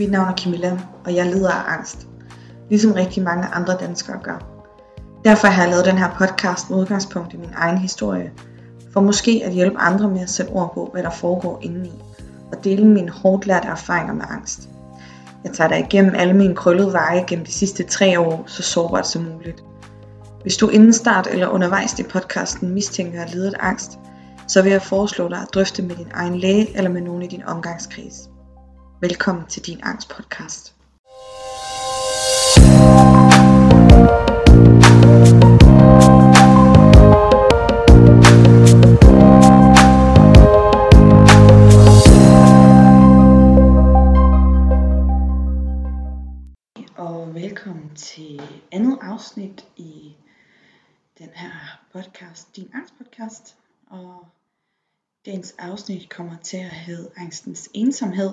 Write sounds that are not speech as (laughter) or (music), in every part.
Mit navn er Camilla, og jeg lider af angst. Ligesom rigtig mange andre danskere gør. Derfor har jeg lavet den her podcast med udgangspunkt i min egen historie. For måske at hjælpe andre med at sætte ord på, hvad der foregår indeni. Og dele mine hårdt lærte erfaringer med angst. Jeg tager dig igennem alle mine krøllede veje gennem de sidste tre år, så sårbart som muligt. Hvis du inden start eller undervejs i podcasten mistænker at lide af angst, så vil jeg foreslå dig at drøfte med din egen læge eller med nogen i din omgangskreds. Velkommen til din angstpodcast. Og velkommen til andet afsnit i den her podcast, din angstpodcast. Og dagens afsnit kommer til at hedde Angstens ensomhed.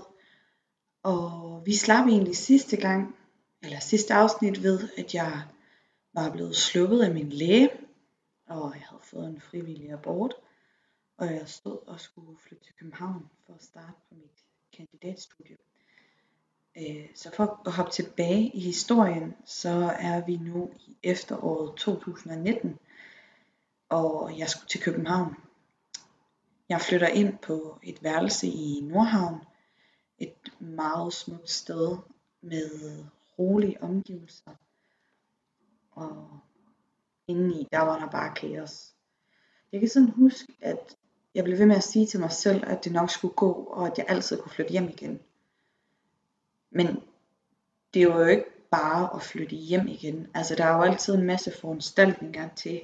Og vi slap egentlig sidste gang, eller sidste afsnit ved, at jeg var blevet sluppet af min læge, og jeg havde fået en frivillig abort, og jeg stod og skulle flytte til København for at starte på mit kandidatstudie. Øh, så for at hoppe tilbage i historien, så er vi nu i efteråret 2019, og jeg skulle til København. Jeg flytter ind på et værelse i Nordhavn, et meget smukt sted med rolige omgivelser. Og indeni, der var der bare kaos. Jeg kan sådan huske, at jeg blev ved med at sige til mig selv, at det nok skulle gå, og at jeg altid kunne flytte hjem igen. Men det var jo ikke bare at flytte hjem igen. Altså der er jo altid en masse foranstaltninger til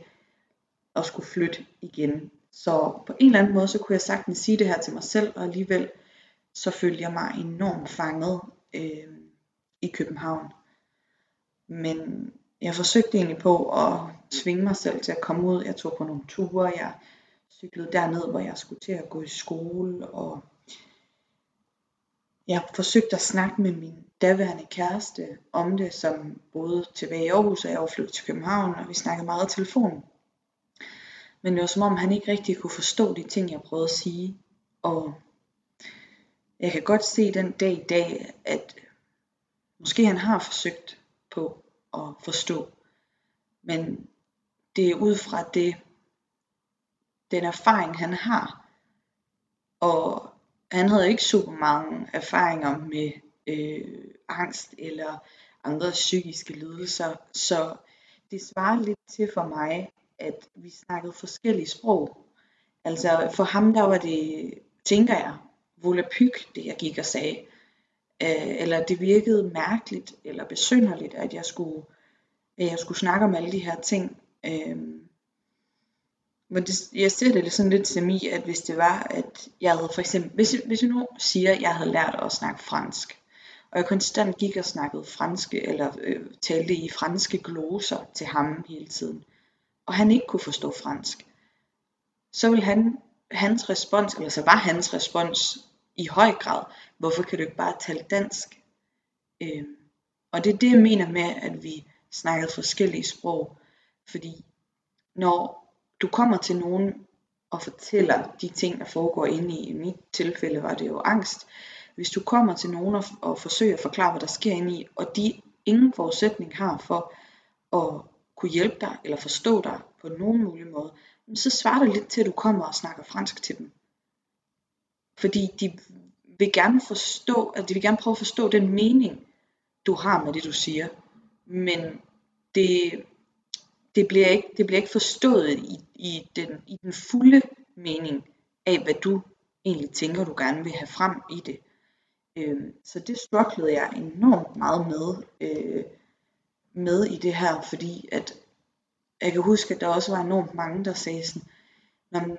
at skulle flytte igen. Så på en eller anden måde, så kunne jeg sagtens sige det her til mig selv, og alligevel så følte jeg mig enormt fanget øh, i København. Men jeg forsøgte egentlig på at tvinge mig selv til at komme ud. Jeg tog på nogle ture, jeg cyklede derned, hvor jeg skulle til at gå i skole, og jeg forsøgte at snakke med min daværende kæreste om det, som boede tilbage i Aarhus, og jeg var flyttet til København, og vi snakkede meget i telefon. Men det var som om, han ikke rigtig kunne forstå de ting, jeg prøvede at sige. Og jeg kan godt se den dag i dag, at måske han har forsøgt på at forstå. Men det er ud fra det, den erfaring han har. Og han havde ikke super mange erfaringer med øh, angst eller andre psykiske lidelser, så det svarer lidt til for mig, at vi snakkede forskellige sprog. Altså for ham der var det, tænker jeg, volapyk, det jeg gik og sagde. Øh, eller det virkede mærkeligt eller besynderligt, at jeg skulle, at jeg skulle snakke om alle de her ting. Øh, men det, jeg ser det sådan lidt som i, at hvis det var, at jeg havde for eksempel, hvis, hvis jeg nu siger, at jeg havde lært at snakke fransk, og jeg konstant gik og snakkede franske, eller øh, talte i franske gloser til ham hele tiden, og han ikke kunne forstå fransk, så vil han, hans respons, eller så var hans respons i høj grad, hvorfor kan du ikke bare tale dansk? Øh, og det er det, jeg mener med, at vi snakkede forskellige sprog, fordi når du kommer til nogen og fortæller de ting, der foregår inde i. I mit tilfælde var det jo angst. Hvis du kommer til nogen og, og forsøger at forklare, hvad der sker inde i, og de ingen forudsætning har for at kunne hjælpe dig eller forstå dig på nogen mulig måde, så svarer det lidt til, at du kommer og snakker fransk til dem. Fordi de vil gerne forstå, at de vil gerne prøve at forstå den mening, du har med det, du siger. Men det, det bliver ikke, det bliver ikke forstået i, i, den, i den fulde mening af, hvad du egentlig tænker, du gerne vil have frem i det. Øh, så det strugglede jeg enormt meget med, øh, med i det her, fordi at jeg kan huske, at der også var enormt mange, der sagde sådan, men,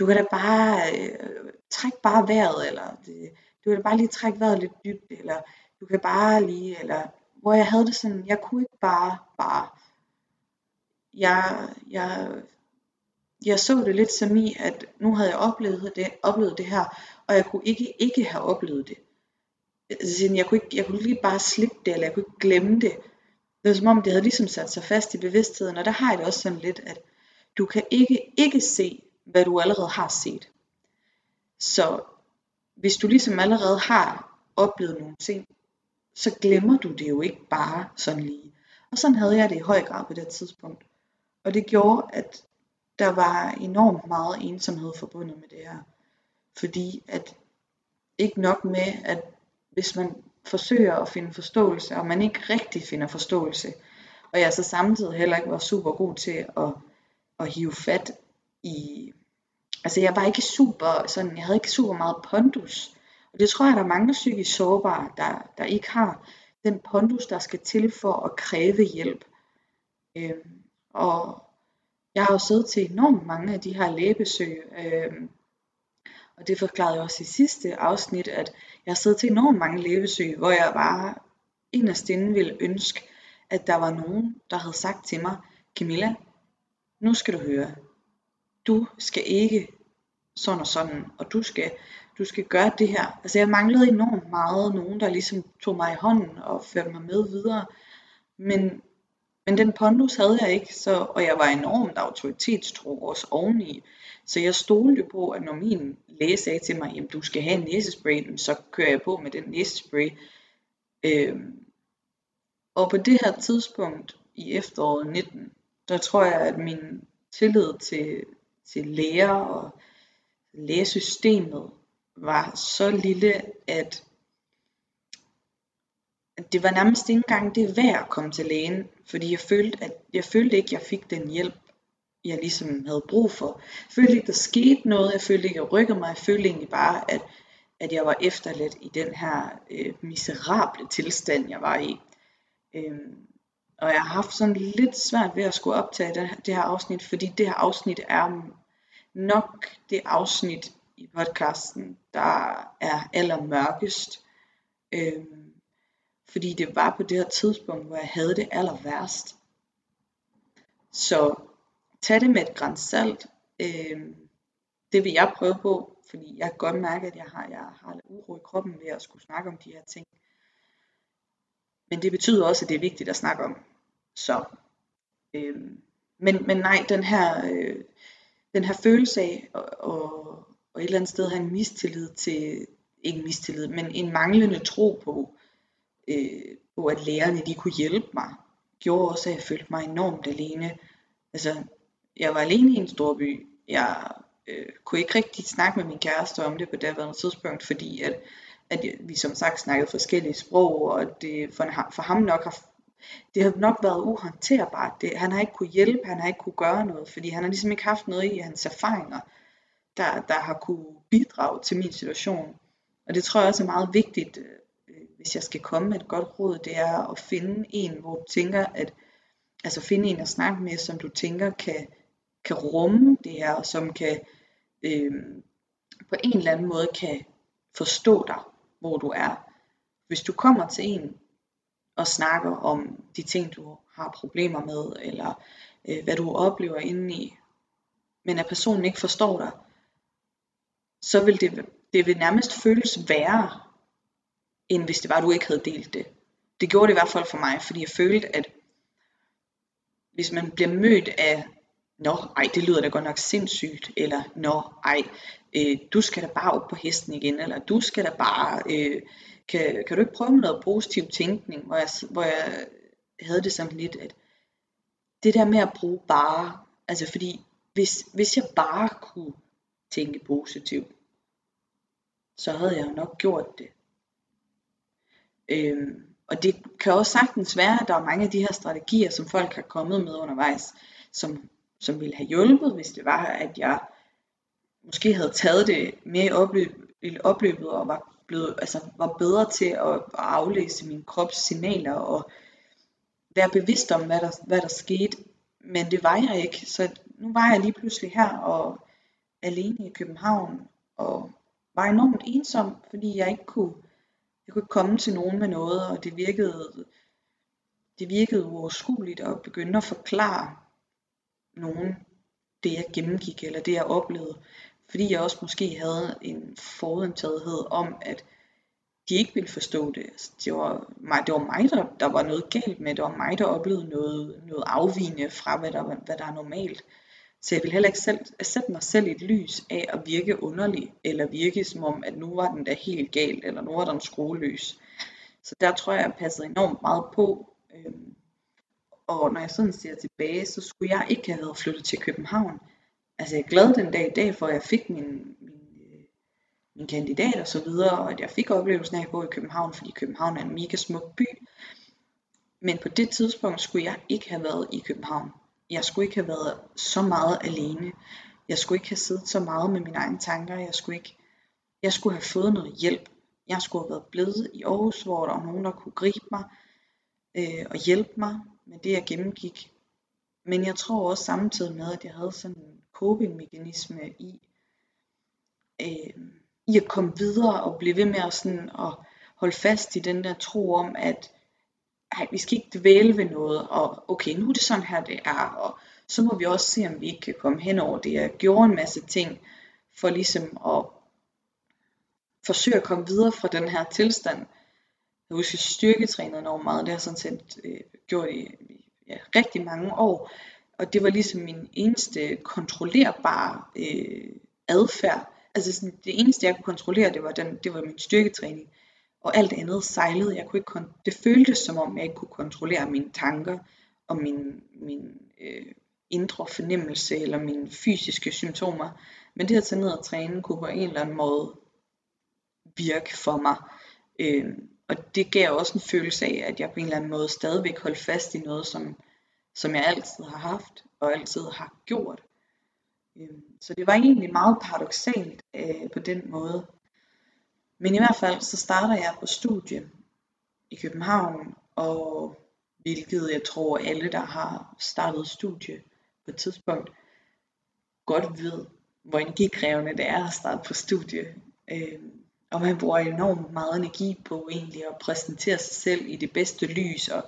du kan da bare øh, trække bare vejret, eller det, du kan da bare lige trække vejret lidt dybt, eller du kan bare lige, eller hvor jeg havde det sådan, jeg kunne ikke bare, bare, jeg, jeg, jeg så det lidt som i, at nu havde jeg oplevet det, oplevet det her, og jeg kunne ikke ikke have oplevet det. Altså, jeg kunne, ikke, jeg kunne lige bare slippe det, eller jeg kunne ikke glemme det. Det var som om, det havde ligesom sat sig fast i bevidstheden, og der har jeg det også sådan lidt, at du kan ikke ikke se, hvad du allerede har set. Så hvis du ligesom allerede har oplevet nogle ting, så glemmer du det jo ikke bare sådan lige. Og sådan havde jeg det i høj grad på det tidspunkt. Og det gjorde, at der var enormt meget ensomhed forbundet med det her. Fordi at ikke nok med, at hvis man forsøger at finde forståelse, og man ikke rigtig finder forståelse, og jeg så samtidig heller ikke var super god til at, at hive fat i, altså jeg var ikke super, sådan, jeg havde ikke super meget pondus, og det tror jeg, der er mange psykisk sårbare, der, der ikke har den pondus, der skal til for at kræve hjælp. Øh, og jeg har jo siddet til enormt mange af de her lægebesøg, øh, og det forklarede jeg også i sidste afsnit, at jeg har siddet til enormt mange lægebesøg, hvor jeg bare inderst inde ville ønske, at der var nogen, der havde sagt til mig, Camilla, nu skal du høre, du skal ikke sådan og sådan, og du skal, du skal gøre det her. Altså jeg manglede enormt meget nogen, der ligesom tog mig i hånden og førte mig med videre. Men, men den pondus havde jeg ikke, så, og jeg var enormt autoritetstro også oveni. Så jeg stolede på, at når min læge sagde til mig, at du skal have en næsespray, så kører jeg på med den næsespray. Øhm, og på det her tidspunkt i efteråret 19, der tror jeg, at min tillid til, til læger og lægesystemet var så lille, at, at det var nærmest ikke engang det værd at komme til lægen, fordi jeg følte, at jeg følte ikke, at jeg fik den hjælp, jeg ligesom havde brug for. Jeg følte ikke, der skete noget, jeg følte ikke, at jeg rykkede mig, jeg følte egentlig bare, at, at jeg var efterladt i den her øh, miserable tilstand, jeg var i. Øhm, og jeg har haft sådan lidt svært ved at skulle optage det, det her afsnit, fordi det her afsnit er nok det afsnit i podcasten, der er allermørkest. Øhm, fordi det var på det her tidspunkt, hvor jeg havde det aller værst. Så tag det med et græns salt. Øhm, det vil jeg prøve på, fordi jeg kan godt mærke, at jeg har, jeg har lidt uro i kroppen ved at skulle snakke om de her ting. Men det betyder også, at det er vigtigt at snakke om. Så, øhm, men, men nej, den her, øh, den her følelse af og, og, og et eller andet sted have en mistillid til, ikke mistillid, men en manglende tro på, øh, på at lærerne de kunne hjælpe mig, gjorde også, at jeg følte mig enormt alene. Altså, jeg var alene i en stor by. Jeg øh, kunne ikke rigtig snakke med min kæreste om det på daværende tidspunkt, fordi at at vi som sagt snakkede forskellige sprog, og det for, for ham nok har, det har nok været uhåndterbart. Det, han har ikke kunne hjælpe, han har ikke kunne gøre noget, fordi han har ligesom ikke haft noget i hans erfaringer, der, der har kunne bidrage til min situation. Og det tror jeg også er meget vigtigt, øh, hvis jeg skal komme med et godt råd, det er at finde en, hvor du tænker, at altså finde en at snakke med, som du tænker kan, kan rumme det her, og som kan øh, på en eller anden måde kan forstå dig hvor du er. Hvis du kommer til en og snakker om de ting, du har problemer med, eller øh, hvad du oplever indeni, men at personen ikke forstår dig, så vil det, det vil nærmest føles værre, end hvis det var, at du ikke havde delt det. Det gjorde det i hvert fald for mig, fordi jeg følte, at hvis man bliver mødt af, nå, ej, det lyder da godt nok sindssygt, eller nå, ej, øh, du skal da bare op på hesten igen, eller du skal da bare, øh, kan, kan du ikke prøve med noget positiv tænkning, hvor jeg, hvor jeg havde det sådan lidt, at det der med at bruge bare, altså fordi hvis, hvis jeg bare kunne tænke positivt, så havde jeg jo nok gjort det. Øhm, og det kan også sagtens være, at der er mange af de her strategier, som folk har kommet med undervejs, som, som ville have hjulpet, hvis det var, at jeg måske havde taget det med i opløb, opløbet og var, blevet, altså, var bedre til at, at aflæse min krops signaler og være bevidst om, hvad der, hvad der skete. Men det var jeg ikke, så nu var jeg lige pludselig her og alene i København og var enormt ensom, fordi jeg ikke kunne, jeg kunne ikke komme til nogen med noget, og det virkede, det virkede uoverskueligt at begynde at forklare nogen det jeg gennemgik, eller det jeg oplevede fordi jeg også måske havde en forudindtagethed om, at de ikke ville forstå det. Altså, det, var mig, det var mig, der, der var noget galt med. Det var mig, der oplevede noget, noget afvigende fra, hvad der, hvad der er normalt. Så jeg ville heller ikke selv, sætte mig selv i et lys af at virke underlig, eller virke som om, at nu var den da helt galt, eller nu var den skrueløs. Så der tror jeg, jeg passede enormt meget på. Øhm, og når jeg sådan ser tilbage, så skulle jeg ikke have været flyttet til København. Altså jeg er glad den dag i dag for, at jeg fik min, min, øh, min kandidat og så videre, og at jeg fik oplevelsen af at bo i København, fordi København er en mega smuk by. Men på det tidspunkt skulle jeg ikke have været i København. Jeg skulle ikke have været så meget alene. Jeg skulle ikke have siddet så meget med mine egne tanker. Jeg skulle ikke jeg skulle have fået noget hjælp. Jeg skulle have været blevet i Aarhus, hvor der var nogen, der kunne gribe mig øh, og hjælpe mig med det, jeg gennemgik. Men jeg tror også samtidig med, at jeg havde sådan en coping-mekanisme i, øh, i at komme videre og blive ved med at, sådan, at holde fast i den der tro om, at ej, vi skal ikke dvæle ved noget, og okay, nu er det sådan her, det er, og så må vi også se, om vi ikke kan komme hen over det. Jeg gjorde en masse ting for ligesom at forsøge at komme videre fra den her tilstand. Jeg husker, jeg styrketrænede enormt meget, det har sådan set øh, gjort i ja, rigtig mange år, og det var ligesom min eneste kontrollerbare øh, adfærd. Altså sådan, det eneste, jeg kunne kontrollere, det var, den, det var min styrketræning og alt andet sejlede. Jeg kunne ikke det føltes som om, jeg ikke kunne kontrollere mine tanker og min, min øh, indre fornemmelse eller mine fysiske symptomer. Men det at tage ned og træne kunne på en eller anden måde virke for mig. Øh, og det gav også en følelse af, at jeg på en eller anden måde stadigvæk holdt fast i noget, som, som jeg altid har haft og altid har gjort. Øhm, så det var egentlig meget paradoxalt øh, på den måde. Men i hvert fald så starter jeg på studie i København, og hvilket jeg tror alle, der har startet studie på et tidspunkt, godt ved, hvor energikrævende det er at starte på studie. Øh, og man bruger enormt meget energi på egentlig at præsentere sig selv i det bedste lys og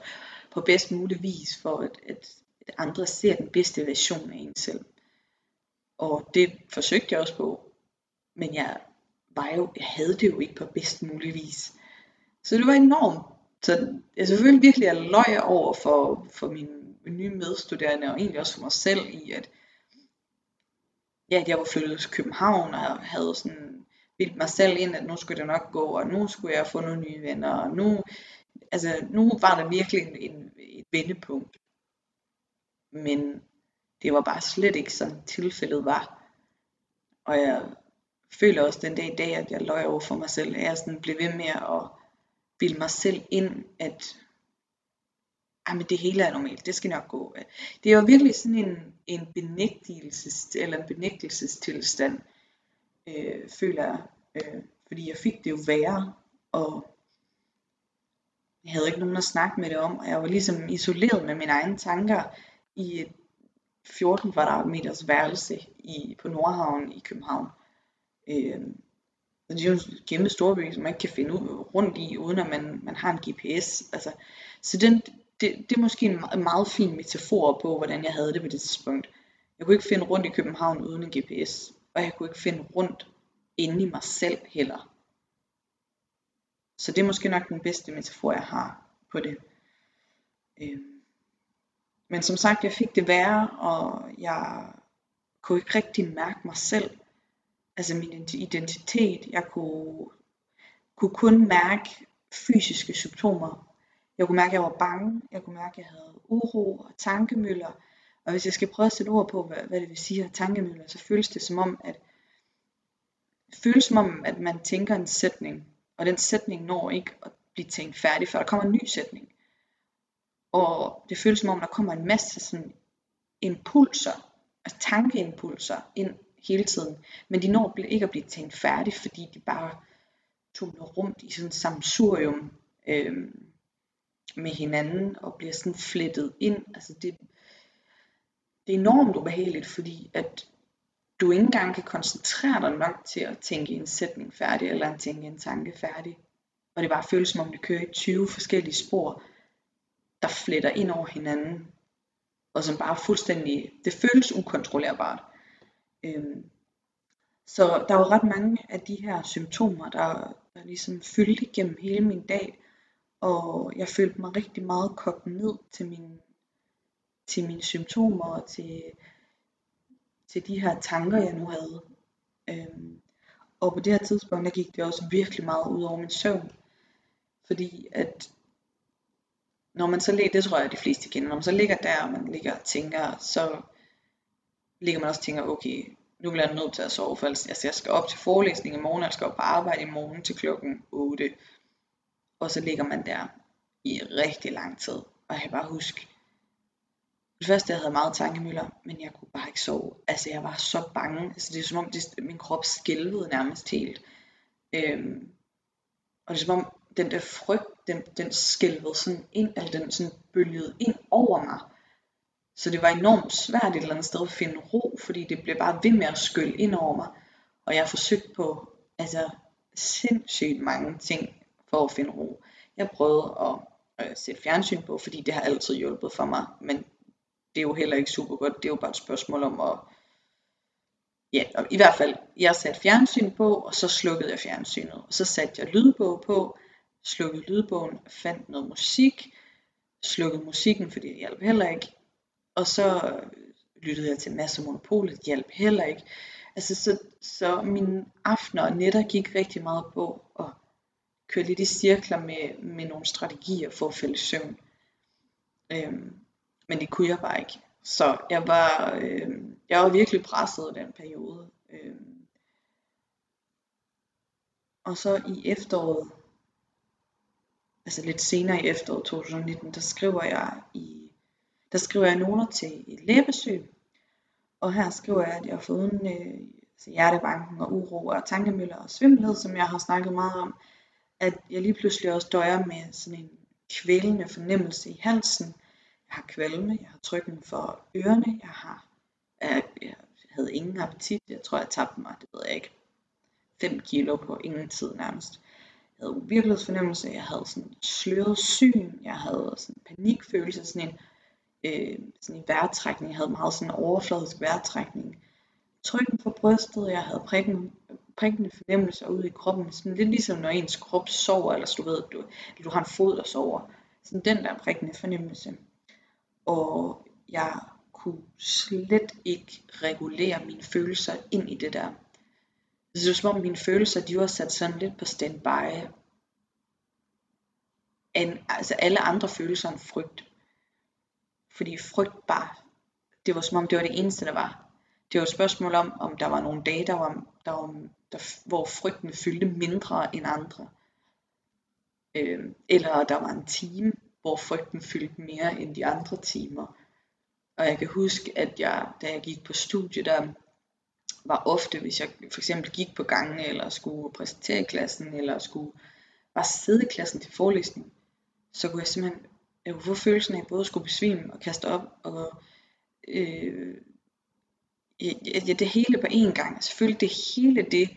på bedst mulig vis, for at, at, at andre ser den bedste version af en selv. Og det forsøgte jeg også på, men jeg var jo, jeg havde det jo ikke på bedst mulig vis. Så det var enormt. Så jeg selvfølgelig virkelig jeg løg over for, for mine nye medstuderende, og egentlig også for mig selv i, at, ja, at jeg var flyttet til København, og havde sådan bildt mig selv ind, at nu skulle det nok gå, og nu skulle jeg få nogle nye venner, og nu, altså, nu var der virkelig en, en, et vendepunkt. Men det var bare slet ikke sådan tilfældet var. Og jeg føler også den dag i dag, at jeg løj over for mig selv, at jeg sådan blev ved med at bilde mig selv ind, at men det hele er normalt, det skal nok gå. Det er jo virkelig sådan en, en benægtelses, eller en benægtelsestilstand, øh, føler jeg. Øh, fordi jeg fik det jo værre, og jeg havde ikke nogen at snakke med det om, og jeg var ligesom isoleret med mine egne tanker i et 14 kvadratmeters værelse i, på Nordhavn i København. Øh, det er jo en kæmpe storby, som man ikke kan finde ud, rundt i, uden at man, man har en GPS. Altså, så den, det, det er måske en meget fin metafor på, hvordan jeg havde det på det tidspunkt. Jeg kunne ikke finde rundt i København uden en GPS, og jeg kunne ikke finde rundt inde i mig selv heller. Så det er måske nok den bedste metafor, jeg har på det. Øhm. Men som sagt, jeg fik det værre, og jeg kunne ikke rigtig mærke mig selv altså min identitet. Jeg kunne, kunne kun mærke fysiske symptomer. Jeg kunne mærke, at jeg var bange. Jeg kunne mærke, at jeg havde uro og tankemøller. Og hvis jeg skal prøve at sætte ord på, hvad, hvad det vil sige at tankemøller, så føles det som om, at føles som om, at man tænker en sætning, og den sætning når ikke at blive tænkt færdig, før der kommer en ny sætning. Og det føles som om, der kommer en masse sådan impulser, altså tankeimpulser ind hele tiden. Men de når ikke at blive tænkt færdig, fordi de bare tumler rundt i sådan en samsurium øh, med hinanden og bliver sådan flettet ind. Altså det, det er enormt ubehageligt, fordi at du ikke engang kan koncentrere dig nok til at tænke en sætning færdig, eller at tænke en tanke færdig. Og det bare føles som om det kører i 20 forskellige spor, der fletter ind over hinanden, og som bare fuldstændig, det føles ukontrollerbart. Øhm, så der var ret mange af de her symptomer, der, der ligesom fyldte igennem hele min dag, og jeg følte mig rigtig meget kogt ned til min til mine symptomer og til til de her tanker, jeg nu havde. Øhm, og på det her tidspunkt, der gik det også virkelig meget ud over min søvn. Fordi at når man så ligger, det tror jeg de fleste kender, når man så ligger der, og man ligger og tænker, så ligger man også og tænker, okay, nu bliver jeg nødt til at sove, for altså, jeg skal op til forelæsning i morgen, jeg skal op på arbejde i morgen til klokken 8. Og så ligger man der i rigtig lang tid. Og jeg kan bare huske, det første jeg havde meget tankemøller, men jeg kunne bare ikke sove. Altså jeg var så bange. Altså det er som om det, min krop skælvede nærmest helt. Øhm, og det er som om den der frygt, den, den skælvede sådan ind, eller den sådan bølgede ind over mig. Så det var enormt svært et eller andet sted at finde ro, fordi det blev bare ved med at skylle ind over mig. Og jeg forsøgte på altså, sindssygt mange ting for at finde ro. Jeg prøvede at øh, sætte fjernsyn på, fordi det har altid hjulpet for mig. Men det er jo heller ikke super godt. Det er jo bare et spørgsmål om at... Ja, og i hvert fald, jeg satte fjernsyn på, og så slukkede jeg fjernsynet. Og så satte jeg lydbog på, slukkede lydbogen, fandt noget musik, slukkede musikken, fordi det hjalp heller ikke. Og så øh, lyttede jeg til masser Monopolet, det hjalp heller ikke. Altså, så, så mine aftener og nætter gik rigtig meget på at køre lidt i cirkler med, med nogle strategier for at falde i søvn. Øhm, men det kunne jeg bare ikke. Så jeg var, øh, jeg var virkelig presset i den periode. Øh. og så i efteråret altså lidt senere i efteråret 2019, der skriver jeg i der skriver jeg noter til et lægebesøg, og her skriver jeg, at jeg har fået en øh, altså hjertebanken og uro og tankemøller og svimmelhed, som jeg har snakket meget om, at jeg lige pludselig også døjer med sådan en kvælende fornemmelse i halsen. Jeg har kvalme, jeg har trykken for ørerne, jeg har jeg, jeg havde ingen appetit, jeg tror jeg tabte mig, det ved jeg ikke, 5 kilo på ingen tid nærmest havde uvirkelighedsfornemmelse, jeg havde sådan sløret syn, jeg havde sådan panikfølelse, sådan en, øh, sådan en vejrtrækning, jeg havde meget sådan overfladisk vejrtrækning. Trykken på brystet, jeg havde prikken, prikkende fornemmelser ude i kroppen, sådan lidt ligesom når ens krop sover, eller du ved, du, du har en fod, der sover. Sådan den der prikkende fornemmelse. Og jeg kunne slet ikke regulere mine følelser ind i det der det var som om mine følelser, de var sat sådan lidt på standby. En, altså alle andre følelser end frygt. Fordi frygt bare, det var som om det var det eneste, der var. Det var et spørgsmål om, om der var nogle dage, der var, der var, der, hvor frygten fyldte mindre end andre. Øh, eller der var en time, hvor frygten fyldte mere end de andre timer. Og jeg kan huske, at jeg, da jeg gik på studie, der, var ofte, hvis jeg for eksempel gik på gangen, eller skulle præsentere i klassen, eller skulle bare sidde i klassen til forelæsning, så kunne jeg simpelthen jeg kunne få følelsen af både skulle besvime og kaste op, og øh, ja, det hele på én gang. Altså, selvfølgelig det hele det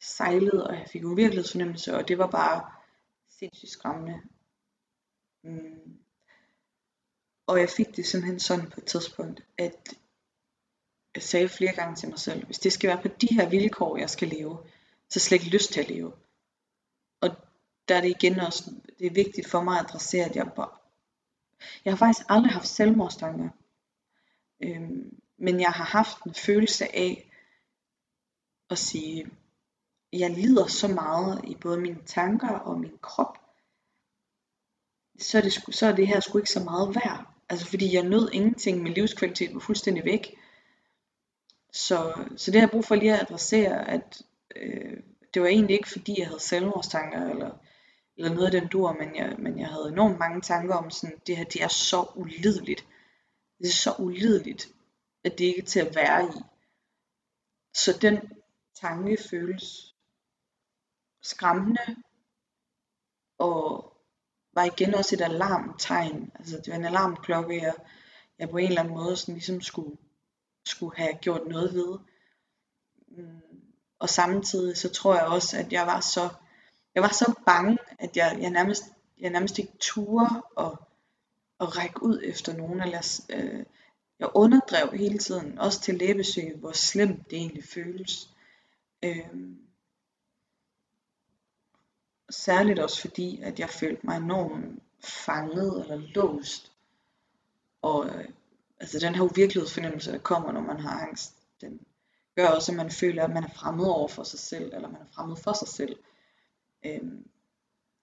sejlede, og jeg fik en virkelighedsfornemmelse, og det var bare sindssygt skræmmende. Mm. Og jeg fik det simpelthen sådan på et tidspunkt, at jeg sagde flere gange til mig selv, hvis det skal være på de her vilkår, jeg skal leve, så slet ikke lyst til at leve. Og der er det igen også, det er vigtigt for mig at adressere, at jeg bare, jeg har faktisk aldrig haft selvmordstanker. Øhm, men jeg har haft en følelse af at sige, jeg lider så meget i både mine tanker og min krop, så er det, så er det her sgu ikke så meget værd. Altså fordi jeg nød ingenting, min livskvalitet var fuldstændig væk. Så, så det har jeg brug for lige at adressere, at øh, det var egentlig ikke fordi jeg havde selvmordstanker eller, eller noget af den dur, men jeg, men jeg havde enormt mange tanker om sådan, det her det er så ulideligt. Det er så ulideligt, at det ikke er til at være i. Så den tanke føles skræmmende, og var igen også et alarmtegn. Altså det var en alarmklokke, jeg, jeg på en eller anden måde sådan ligesom skulle skulle have gjort noget ved. Mm, og samtidig så tror jeg også, at jeg var så, jeg var så bange, at jeg, jeg, nærmest, jeg nærmest ikke turde at, at række ud efter nogen. Eller, øh, jeg underdrev hele tiden, også til læbesøg, hvor slemt det egentlig føles. Øh, særligt også fordi, at jeg følte mig enormt fanget eller låst. Og øh, altså den her uvirkelighedsfornemmelse, der kommer, når man har angst, Den gør også, at man føler, at man er fremmed over for sig selv, eller man er fremmed for sig selv. Øhm,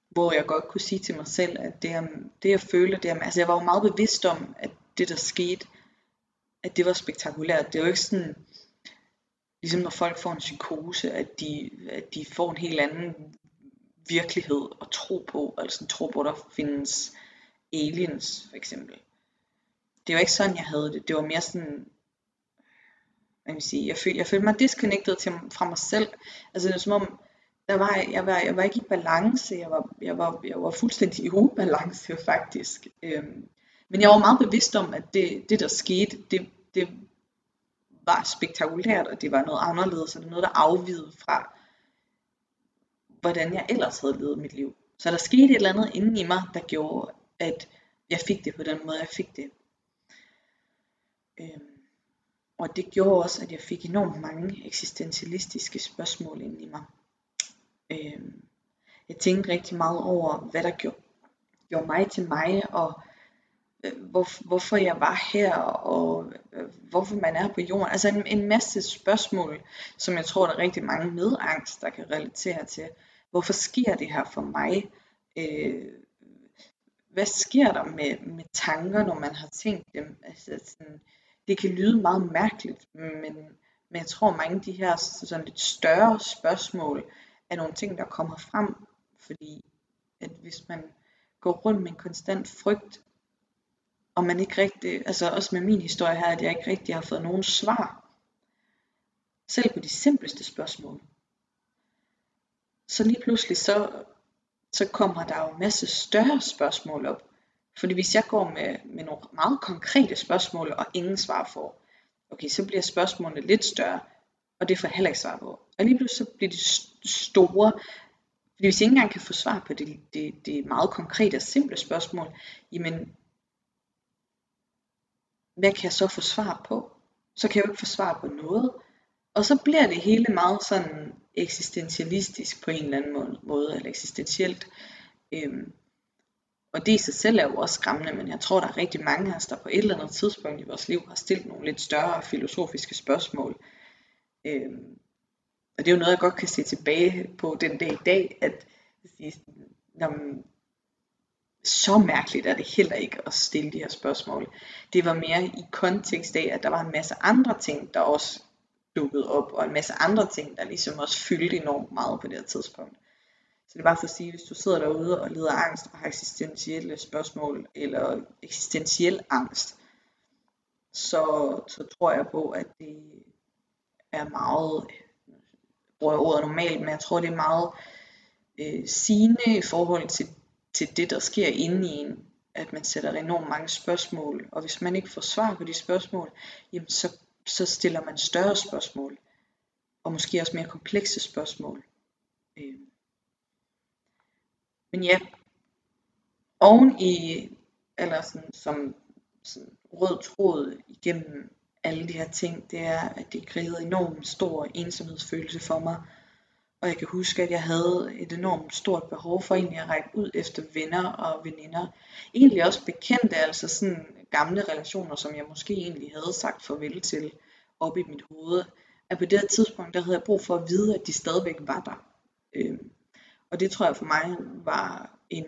hvor jeg godt kunne sige til mig selv, at det, det jeg føler, det er, altså jeg var jo meget bevidst om, at det der skete, at det var spektakulært. Det er jo ikke sådan, ligesom når folk får en psykose, at de, at de får en helt anden virkelighed at tro på, altså sådan tro på, at der findes aliens for eksempel. Det var ikke sådan, jeg havde det. Det var mere sådan, hvad vil sige, jeg, følte, jeg følte mig disconnected til, fra mig selv. Altså det var som om, der var, jeg, var, jeg var ikke i balance, jeg var, jeg var, jeg var fuldstændig i ubalance (laughs) faktisk. Øhm, men jeg var meget bevidst om, at det, det der skete, det, det var spektakulært, og det var noget anderledes, og det var noget, der afvide fra, hvordan jeg ellers havde levet mit liv. Så der skete et eller andet inde i mig, der gjorde, at jeg fik det på den måde, jeg fik det. Øhm, og det gjorde også, at jeg fik enormt mange eksistentialistiske spørgsmål inde i mig. Øhm, jeg tænkte rigtig meget over, hvad der gjorde, gjorde mig til mig, og øh, hvor, hvorfor jeg var her, og øh, hvorfor man er på jorden. Altså en, en masse spørgsmål, som jeg tror, der er rigtig mange med angst, der kan relatere til. Hvorfor sker det her for mig? Øh, hvad sker der med, med tanker, når man har tænkt dem? Altså sådan, det kan lyde meget mærkeligt, men, men jeg tror mange af de her sådan lidt større spørgsmål er nogle ting, der kommer frem, fordi at hvis man går rundt med en konstant frygt, og man ikke rigtig, altså også med min historie her, at jeg ikke rigtig har fået nogen svar, selv på de simpleste spørgsmål, så lige pludselig så, så kommer der jo en masse større spørgsmål op. Fordi hvis jeg går med, med nogle meget konkrete spørgsmål, og ingen svar får, okay, så bliver spørgsmålene lidt større, og det får jeg heller ikke svar på. Og lige pludselig så bliver de store, fordi hvis jeg ikke engang kan få svar på det, det, det meget konkrete og simple spørgsmål, jamen, hvad kan jeg så få svar på? Så kan jeg jo ikke få svar på noget. Og så bliver det hele meget sådan eksistentialistisk på en eller anden måde, eller eksistentielt. Øhm, og det i sig selv er jo også skræmmende, men jeg tror, der er rigtig mange af os, der på et eller andet tidspunkt i vores liv har stillet nogle lidt større filosofiske spørgsmål. Øhm, og det er jo noget, jeg godt kan se tilbage på den dag i dag, at når så mærkeligt er det heller ikke at stille de her spørgsmål. Det var mere i kontekst af, at der var en masse andre ting, der også dukkede op, og en masse andre ting, der ligesom også fyldte enormt meget på det her tidspunkt. Så det er bare for at sige, hvis du sidder derude og lider angst og har eksistentielle spørgsmål, eller eksistentiel angst, så, så tror jeg på, at det er meget, bruger ordet normalt, men jeg tror det er meget øh, sigende i forhold til, til det, der sker inde i en, at man sætter enormt mange spørgsmål, og hvis man ikke får svar på de spørgsmål, jamen så så stiller man større spørgsmål, og måske også mere komplekse spørgsmål. Øh. Men ja, oven i, eller sådan, som sådan rød tråd igennem alle de her ting, det er, at det krævede enormt stor ensomhedsfølelse for mig. Og jeg kan huske, at jeg havde et enormt stort behov for egentlig at række ud efter venner og veninder. Egentlig også bekendte, altså sådan gamle relationer, som jeg måske egentlig havde sagt farvel til op i mit hoved. At på det her tidspunkt, der havde jeg brug for at vide, at de stadigvæk var der. Øhm, og det tror jeg for mig var en,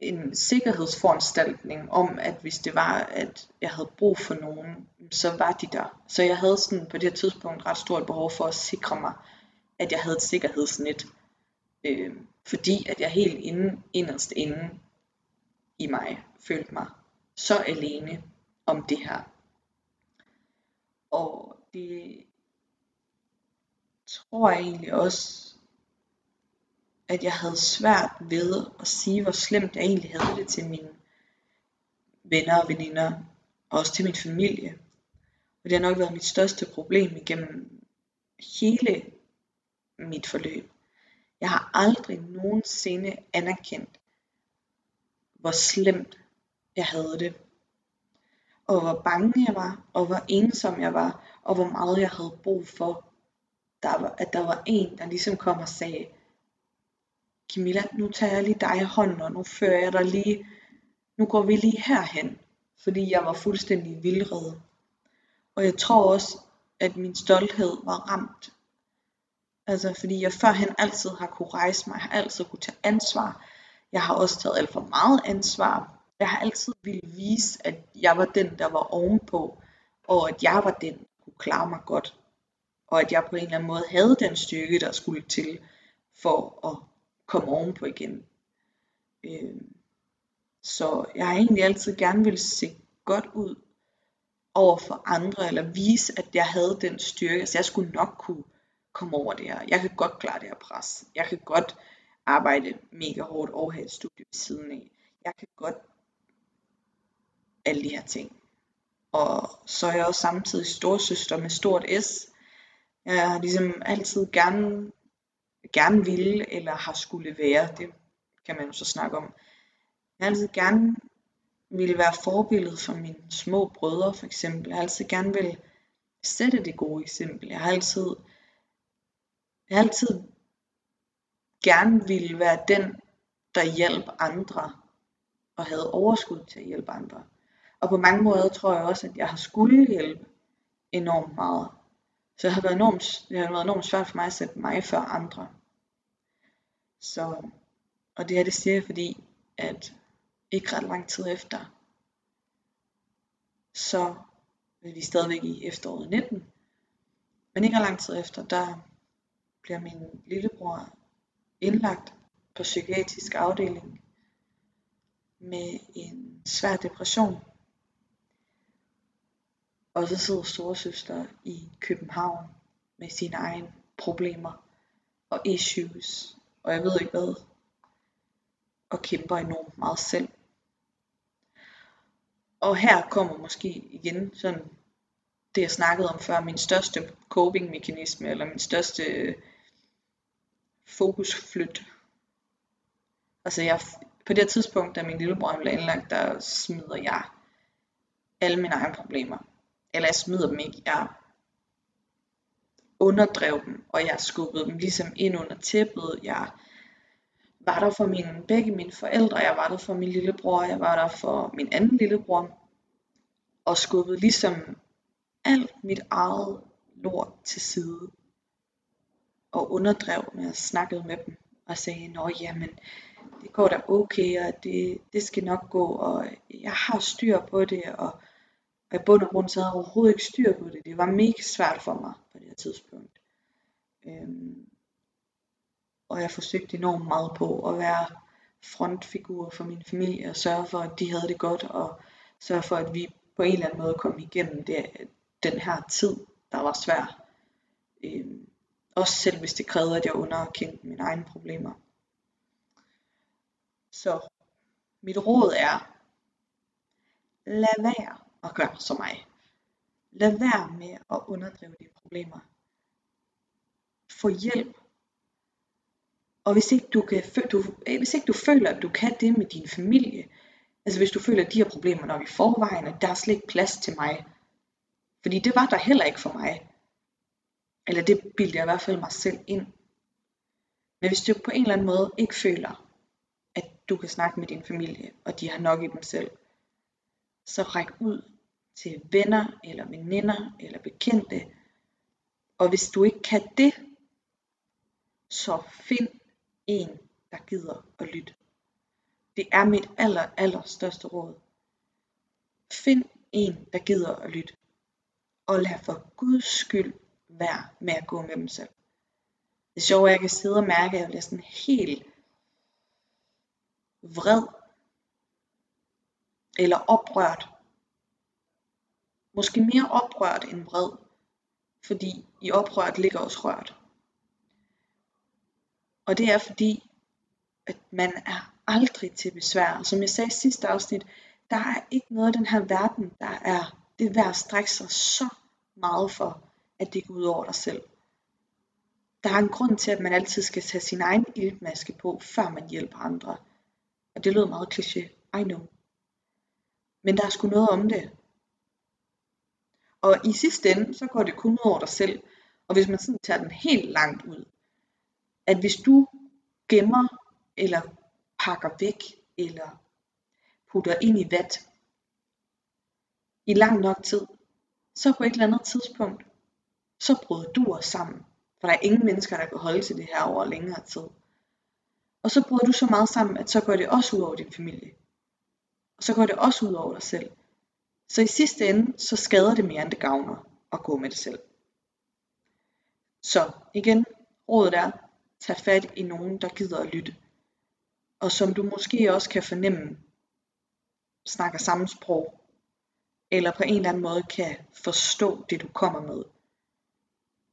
en sikkerhedsforanstaltning om, at hvis det var, at jeg havde brug for nogen, så var de der. Så jeg havde sådan på det her tidspunkt ret stort behov for at sikre mig, at jeg havde et sikkerhedsnet. Øh, fordi at jeg helt inden, inderst inde i mig følte mig så alene om det her. Og det tror jeg egentlig også, at jeg havde svært ved at sige, hvor slemt jeg egentlig havde det til mine venner og veninder, og også til min familie. Og det har nok været mit største problem igennem hele mit forløb. Jeg har aldrig nogensinde anerkendt, hvor slemt jeg havde det. Og hvor bange jeg var, og hvor ensom jeg var, og hvor meget jeg havde brug for, der var, at der var en, der ligesom kom og sagde, Camilla, nu tager jeg lige dig i hånden, og nu fører jeg dig lige, nu går vi lige herhen, fordi jeg var fuldstændig vildred. Og jeg tror også, at min stolthed var ramt. Altså fordi jeg førhen altid har kunne rejse mig, jeg har altid kunne tage ansvar. Jeg har også taget alt for meget ansvar. Jeg har altid ville vise, at jeg var den, der var ovenpå, og at jeg var den, der kunne klare mig godt. Og at jeg på en eller anden måde havde den styrke, der skulle til for at komme ovenpå igen. Øh, så jeg har egentlig altid gerne vil se godt ud over for andre, eller vise, at jeg havde den styrke, så jeg skulle nok kunne komme over det her. Jeg kan godt klare det her pres. Jeg kan godt arbejde mega hårdt og have et studie ved siden af. Jeg kan godt alle de her ting. Og så er jeg også samtidig storsøster med stort S. Jeg har ligesom altid gerne, gerne ville, eller har skulle være, det kan man jo så snakke om. Jeg har altid gerne ville være forbillede for mine små brødre for eksempel. Jeg har altid gerne vil sætte det gode eksempel. Jeg har altid, jeg har altid gerne ville være den, der hjælper andre og havde overskud til at hjælpe andre. Og på mange måder tror jeg også, at jeg har skulle hjælpe enormt meget. Så det har været enormt, det har været enormt svært for mig at sætte mig før andre. Så, og det her det siger jeg, fordi at ikke ret lang tid efter, så er vi stadigvæk i efteråret 19, men ikke ret lang tid efter, der bliver min lillebror indlagt på psykiatrisk afdeling med en svær depression. Og så sidder storesøster i København med sine egne problemer og issues, og jeg ved ikke hvad, og kæmper enormt meget selv. Og her kommer måske igen sådan det jeg snakkede om før, min største coping mekanisme, eller min største øh, fokusflyt. Altså jeg, på det tidspunkt, da min lillebror blev indlagt, der smider jeg alle mine egne problemer. Eller jeg smider dem ikke, jeg underdrev dem, og jeg skubbede dem ligesom ind under tæppet. Jeg var der for mine, begge mine forældre, jeg var der for min lillebror, jeg var der for min anden lillebror, og skubbede ligesom alt mit eget lort til side, og underdrev, når jeg snakkede med dem, og sagde, nå jamen, det går da okay, og det, det skal nok gå, og jeg har styr på det, og, og i bund og grund så havde jeg overhovedet ikke styr på det. Det var mega svært for mig på det her tidspunkt. Øhm, og jeg forsøgte enormt meget på at være frontfigur for min familie og sørge for, at de havde det godt og sørge for, at vi på en eller anden måde kom igennem det, den her tid, der var svær. Øhm, også selv hvis det krævede, at jeg underkendte mine egne problemer. Så mit råd er, lad være og gør som mig. Lad være med at underdrive dine problemer. Få hjælp og hvis ikke du, kan, du, øh, hvis ikke du føler, at du kan det med din familie, altså hvis du føler, at de her problemer nok i forvejen, at der er slet ikke plads til mig. Fordi det var der heller ikke for mig. Eller det bildte jeg i hvert fald mig selv ind. Men hvis du på en eller anden måde ikke føler, at du kan snakke med din familie, og de har nok i dem selv, så ræk ud til venner, eller veninder, eller bekendte. Og hvis du ikke kan det, så find en, der gider at lytte. Det er mit aller, aller største råd. Find en, der gider at lytte. Og lad for Guds skyld være med at gå med dem selv. Det er at jeg kan sidde og mærke, at jeg bliver sådan helt vred. Eller oprørt. Måske mere oprørt end vred. Fordi i oprørt ligger også rørt. Og det er fordi, at man er aldrig til besvær. Som jeg sagde i sidste afsnit, der er ikke noget i den her verden, der er det værd at strække sig så meget for, at det går ud over dig selv. Der er en grund til, at man altid skal tage sin egen iltmaske på, før man hjælper andre. Og det lød meget kliché, I know. Men der er sgu noget om det. Og i sidste ende, så går det kun ud over dig selv. Og hvis man sådan tager den helt langt ud, at hvis du gemmer eller pakker væk eller putter ind i vat i lang nok tid, så på et eller andet tidspunkt, så bryder du os sammen. For der er ingen mennesker, der kan holde til det her over længere tid. Og så bryder du så meget sammen, at så går det også ud over din familie. Og så går det også ud over dig selv. Så i sidste ende, så skader det mere, end det gavner at gå med det selv. Så igen, rådet er, tag fat i nogen, der gider at lytte. Og som du måske også kan fornemme, snakker samme sprog, eller på en eller anden måde kan forstå det, du kommer med.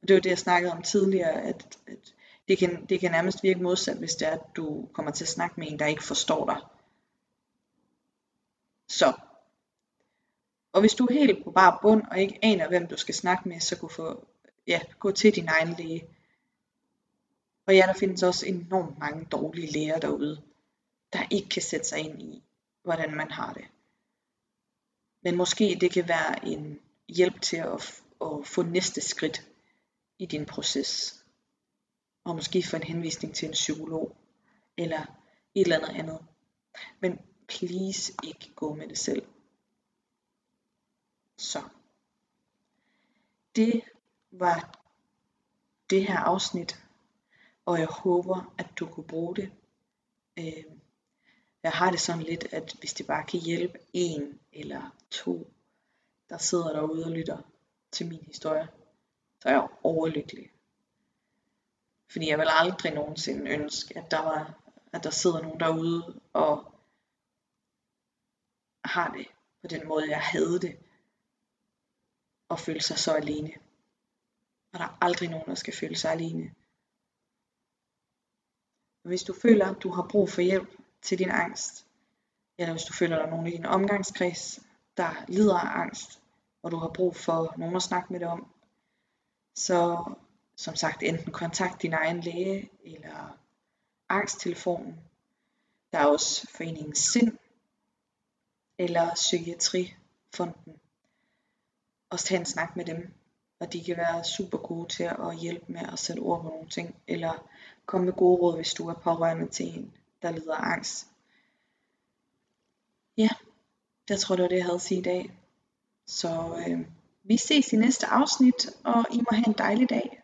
Og det var det, jeg snakkede om tidligere, at, at det, kan, det kan nærmest virke modsat, hvis det er, at du kommer til at snakke med en, der ikke forstår dig. Så. Og hvis du er helt på bare bund, og ikke aner, hvem du skal snakke med, så gå, for, ja, gå til din egen læge. Og ja, der findes også enormt mange dårlige læger derude, der ikke kan sætte sig ind i, hvordan man har det. Men måske det kan være en hjælp til at, at få næste skridt i din proces. Og måske få en henvisning til en psykolog, eller et eller andet andet. Men please ikke gå med det selv. Så. Det var det her afsnit, og jeg håber, at du kunne bruge det. Øhm, jeg har det sådan lidt, at hvis det bare kan hjælpe en eller to, der sidder derude og lytter til min historie, så er jeg overlykkelig. Fordi jeg vil aldrig nogensinde ønske, at der var, at der sidder nogen derude og har det på den måde, jeg havde det, og føle sig så alene. Og der er aldrig nogen, der skal føle sig alene. Hvis du føler, at du har brug for hjælp til din angst, eller hvis du føler, at der er nogen i din omgangskreds, der lider af angst, og du har brug for nogen at snakke med dig om, så som sagt enten kontakt din egen læge eller angsttelefonen. Der er også foreningen SIND eller Psykiatrifonden. Og tage en snak med dem, og de kan være super gode til at hjælpe med at sætte ord på nogle ting, eller komme med gode råd, hvis du er pårørende til en, der lider af angst. Ja, det tror det var det, jeg havde at sige i dag. Så øh, vi ses i næste afsnit, og I må have en dejlig dag.